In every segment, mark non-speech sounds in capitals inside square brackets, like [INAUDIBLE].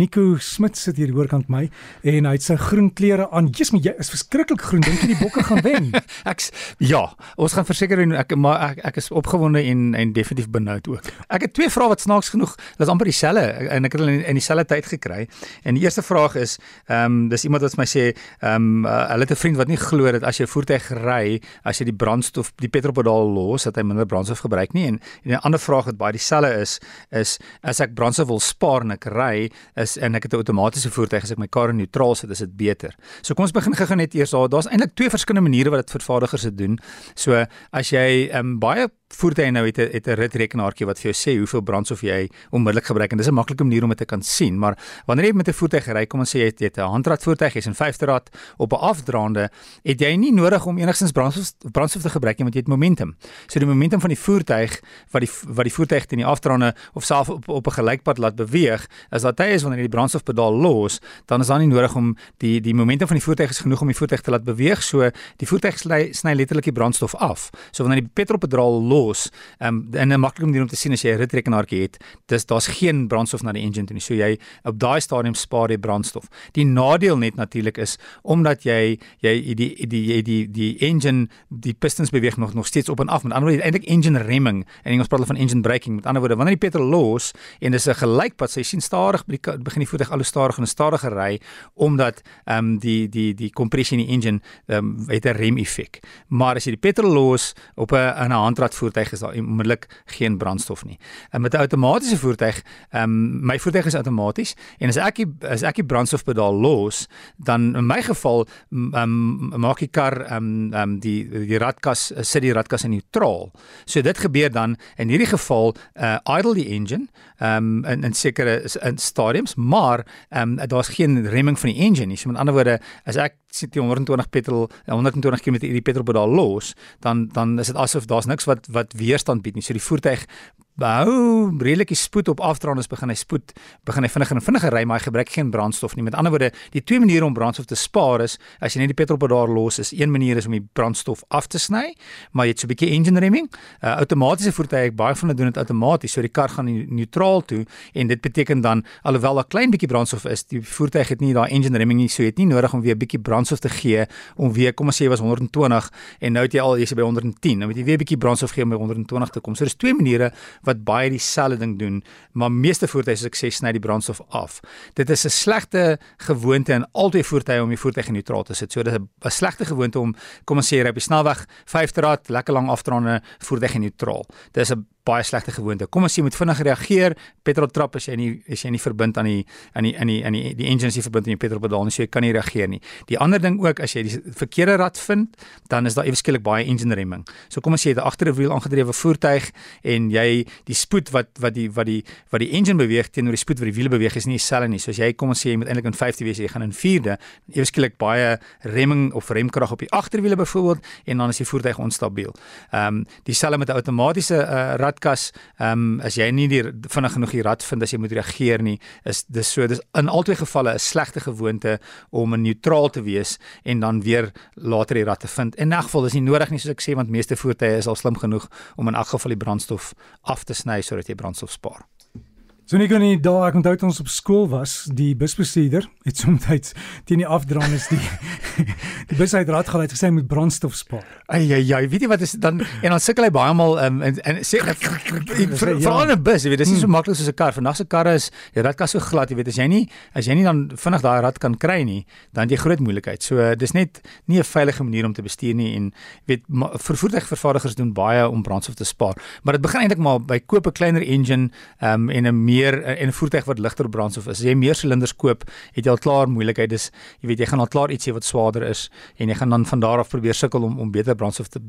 Nico Smit sit hier oorkant my en hy het sy groen klere aan. Jesus, maar jy is verskriklik groen. Dink jy die bokke gaan wen? [LAUGHS] ek ja, ons gaan verseker en ek maar ek, ek is opgewonde en en definitief benoud ook. Ek het twee vrae wat snaaks genoeg, dit is amper dieselfde en ek het hulle in, in dieselfde tyd gekry. En die eerste vraag is, ehm um, dis iemand wat my sê, ehm um, uh, hulle het 'n vriend wat nie glo dat as jy voertuig ry, as jy die brandstof, die petrolpedaal los, dat hy minder brandstof gebruik nie. En, en 'n ander vraag wat baie dieselfde is, is as ek brandstof wil spaar en ek ry is en ek het 'n outomatiese voertuig as ek my kar in neutraal sit, is dit beter. So kom ons begin gou net eers daar. Daar's eintlik twee verskillende maniere wat dit vervaardigers dit doen. So as jy ehm um, baie voertuie nou het 'n het 'n ritrekenaartjie wat vir jou sê hoeveel brandstof jy onmiddellik gebruik en dis 'n maklike manier om dit te kan sien. Maar wanneer jy met 'n voertuig ry, kom ons sê jy het, het 'n handrat voertuig, jy's in 5de rad op 'n afdraande, het jy nie nodig om enigstens brandstof brandstof te gebruik nie want jy het momentum. So die momentum van die voertuig wat die wat die voertuig teen die afdraande of self op op 'n gelykpad laat beweeg, as dat hy is wanneer jy die brandstofpedaal los, dan is daar nie nodig om die die momentum van die voertuig is genoeg om die voertuig te laat beweeg. So die voertuig sny, sny letterlik die brandstof af. So wanneer die petrolpedaal los, ehm um, en 'n maklike manier om te sien as jy 'n ritrekenaartjie het, dis daar's geen brandstof na die engine toe nie. So jy op daai stadium spaar jy brandstof. Die nadeel net natuurlik is omdat jy jy die die die die die engine die pistons beweeg nog nog steeds op en af. Met ander woorde eintlik engine remming en Engels praat hulle van engine braking. Met ander woorde wanneer die petrol los en dis 'n gelykpad, sy sien stadig begin die voertuig al hoe stadiger en stadiger ry omdat ehm um, die die die kompressie in die engine ehm um, het 'n rem effek. Maar as jy die petrol los op 'n 'n handrat voertuig is daar onmiddellik geen brandstof nie. En met 'n outomatiese voertuig, ehm um, my voertuig is outomaties en as ek die, as ek die brandstofpedaal los, dan in my geval ehm um, maak die kar ehm um, ehm um, die die radkas sit die radkas in neutraal. So dit gebeur dan in hierdie geval uh idle die engine ehm um, in in sekere in stadiums, maar ehm um, daar's geen remming van die engine nie. So met ander woorde, as ek sit die 120 petrol 120 km hierdie petrolpedaal los, dan dan is dit asof daar's niks wat wat weerstand bied nie. So die voertuig behou redelike spoed op afdraandes begin hy spoed begin hy vinniger en vinniger ry maar hy gebruik geen brandstof nie. Met ander woorde die twee maniere om brandstof te spaar is as jy net die petrolpedaal los is een manier is om die brandstof af te sny maar jy het so 'n bietjie engine remming. Uh, outomatiese voertuie baie van hulle doen dit outomaties so die kar gaan neutraal toe en dit beteken dan alhoewel daar klein bietjie brandstof is die voertuig het nie daai engine remming nie so jy het nie nodig om weer 'n bietjie brandstof te gee om weer kom ons sê jy was 120 en nou het jy al jy's by 110 dan moet jy weer 'n bietjie brandstof gee om by 120 te kom. So dis twee maniere wat baie dieselfde ding doen, maar meeste voertuie sê sny die brandstof af. Dit is 'n slegte gewoonte in albei voertuie om die voertuig neutraal te sit. So dit is 'n slegte gewoonte om kom ons sê jy ry op die snelweg 50 rad, lekker lang afdraande voertuig neutraal. Dit is 'n baie slegte gewoonte. Kom ons sê jy moet vinnig reageer. Petrol trap as jy nie as jy nie verbind aan die aan die aan die aan die die engine nie verbind aan die petrolpedaal nie, so jy kan nie reageer nie. Die ander ding ook as jy die verkeerde rad vind, dan is daar eweskielik baie engine remming. So kom ons sê jy het 'n agterwiel aangedrewe voertuig en jy die spoed wat wat die wat die wat die engine beweeg teenoor die spoed wat die wiele beweeg is nie dieselfde nie. So as jy kom ons sê jy moet eintlik in 5de wees, jy gaan in 4de, eweskielik baie remming of remkrag op die agterwiele byvoorbeeld en dan is die voertuig onstabiel. Ehm um, dieselfde met 'n outomatiese uh, radkas, ehm um, as jy nie die vinnig genoeg die rad vind as jy moet reageer nie, is dis so dis in albei gevalle 'n slegte gewoonte om neutraal te wees en dan weer later die rad te vind. In 'n geval is nie nodig nie soos ek sê want meeste voertuie is al slim genoeg om in elk geval die brandstof af te sny sodat jy brandstof spaar. So nie kan nie daar ek onthou ons op skool was, die busbestuurder het soms teen die afdraande die die bus uit rad gehad gesê hy moet brandstof spaar. Ai ai ai, weet jy wat is dan en dan sukkel hy baie maal um, en en sê veral 'n bus, jy weet dis nie so hmm. maklik soos 'n kar. Vandag se karre is die radkas so glad, jy weet as jy nie as jy nie dan vinnig daai rad kan kry nie, dan het jy groot moeilikheid. So dis net nie 'n veilige manier om te bestuur nie en weet vervoertuigvervaardigers doen baie om brandstof te spaar. Maar dit begin eintlik maar by koop 'n kleiner engine um, en 'n meer eh, en 'n voertuig wat ligter brandstof is. As jy meer silinders koop, het jy al klaar moeilikheid. Dis jy weet jy gaan al klaar ietsie wat swaarder is en jy gaan dan van daar af probeer sukkel om om beter brandstof te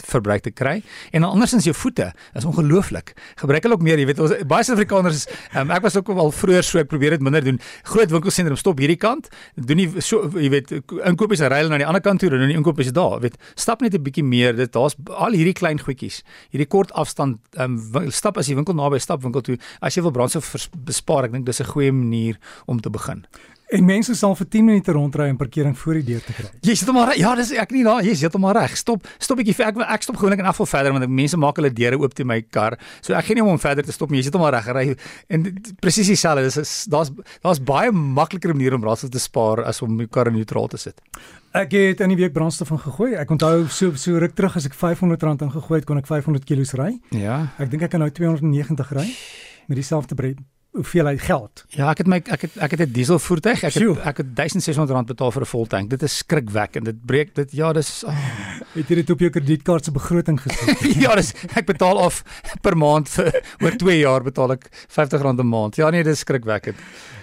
verbruik te kry. En dan andersins jou voete is ongelooflik. Gebruik hulle ook meer, jy weet ons baie Suid-Afrikaners, um, ek was ook al vroeër so ek probeer dit minder doen. Groot winkelsentrum stop hierdie kant, doen nie so jy weet inkopies ry hulle na die ander kant toe, dan doen die inkopies daar. Weet, stap net 'n bietjie meer. Dit daar's al hierdie klein goedjies. Hierdie kort afstand um, stap as jy winkel naby stap winkel toe, as jy wil brandstof bespaar, ek dink dis 'n goeie manier om te begin. En mense sal vir 10 minute rondry en parkering voor die deur te kry. Jy sit maar ja, dis ek nie daar. Jy sit maar reg. Stop, stop bietjie ek ek stop gewoonlik in afval verder want mense maak hulle deure oop te my kar. So ek gee nie om om verder te stop nie. Jy sit maar reg ry en presies dieselfde. Dis daar's daar's baie makliker maniere om brandstof te spaar as om jou kar neutraal te sit. Ek het in die week brandstof ingegooi. Ek onthou so so ruk terug as ek R500 ingegooi het, kon ek 500 kg ry. Ja. Ek dink ek kan nou 290 ry met dieselfde hoeveelheid geld. Ja, ek het my ek het ek het 'n diesel voertuig. Ek Sjoe. het ek het R1600 betaal vir 'n voltank. Dit is skrikwekkend. Dit breek dit ja, dis oh. [LAUGHS] Het jy dit op jou kredietkaart se begroting gesit? [LAUGHS] ja, dis ek betaal af per maand vir oor 2 jaar betaal ek R50 'n maand. Ja nee, dis skrikwekkend.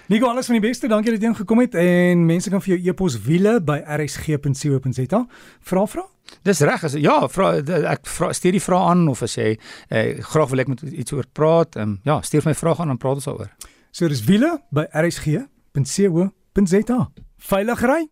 Nico, alles van die beste. Dankie dat jy ingekom het en mense kan vir jou e-pos wiele by rsg.co.za. Vra vra. Dis reg as ja, vra ek vra stuur die vrae aan of as jy eh, graag wil ek met iets oor praat, ehm um, ja, stuur my vrae aan en praat ons daaroor. So dis wiele by rsg.co.za. Veilig ry.